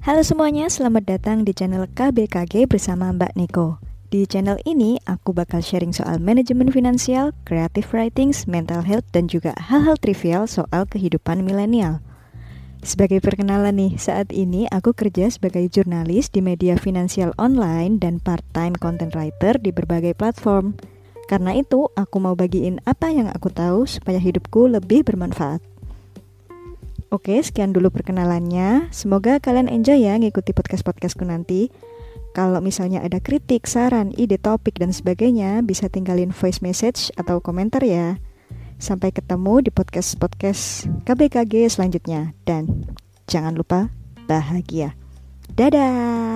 Halo semuanya, selamat datang di channel KBKG bersama Mbak Niko. Di channel ini, aku bakal sharing soal manajemen finansial, creative writings, mental health, dan juga hal-hal trivial soal kehidupan milenial. Sebagai perkenalan nih, saat ini aku kerja sebagai jurnalis di media finansial online dan part-time content writer di berbagai platform. Karena itu, aku mau bagiin apa yang aku tahu supaya hidupku lebih bermanfaat. Oke, sekian dulu perkenalannya. Semoga kalian enjoy ya ngikuti podcast-podcastku nanti. Kalau misalnya ada kritik, saran, ide topik, dan sebagainya, bisa tinggalin voice message atau komentar ya. Sampai ketemu di podcast-podcast KBKG selanjutnya. Dan jangan lupa bahagia. Dadah!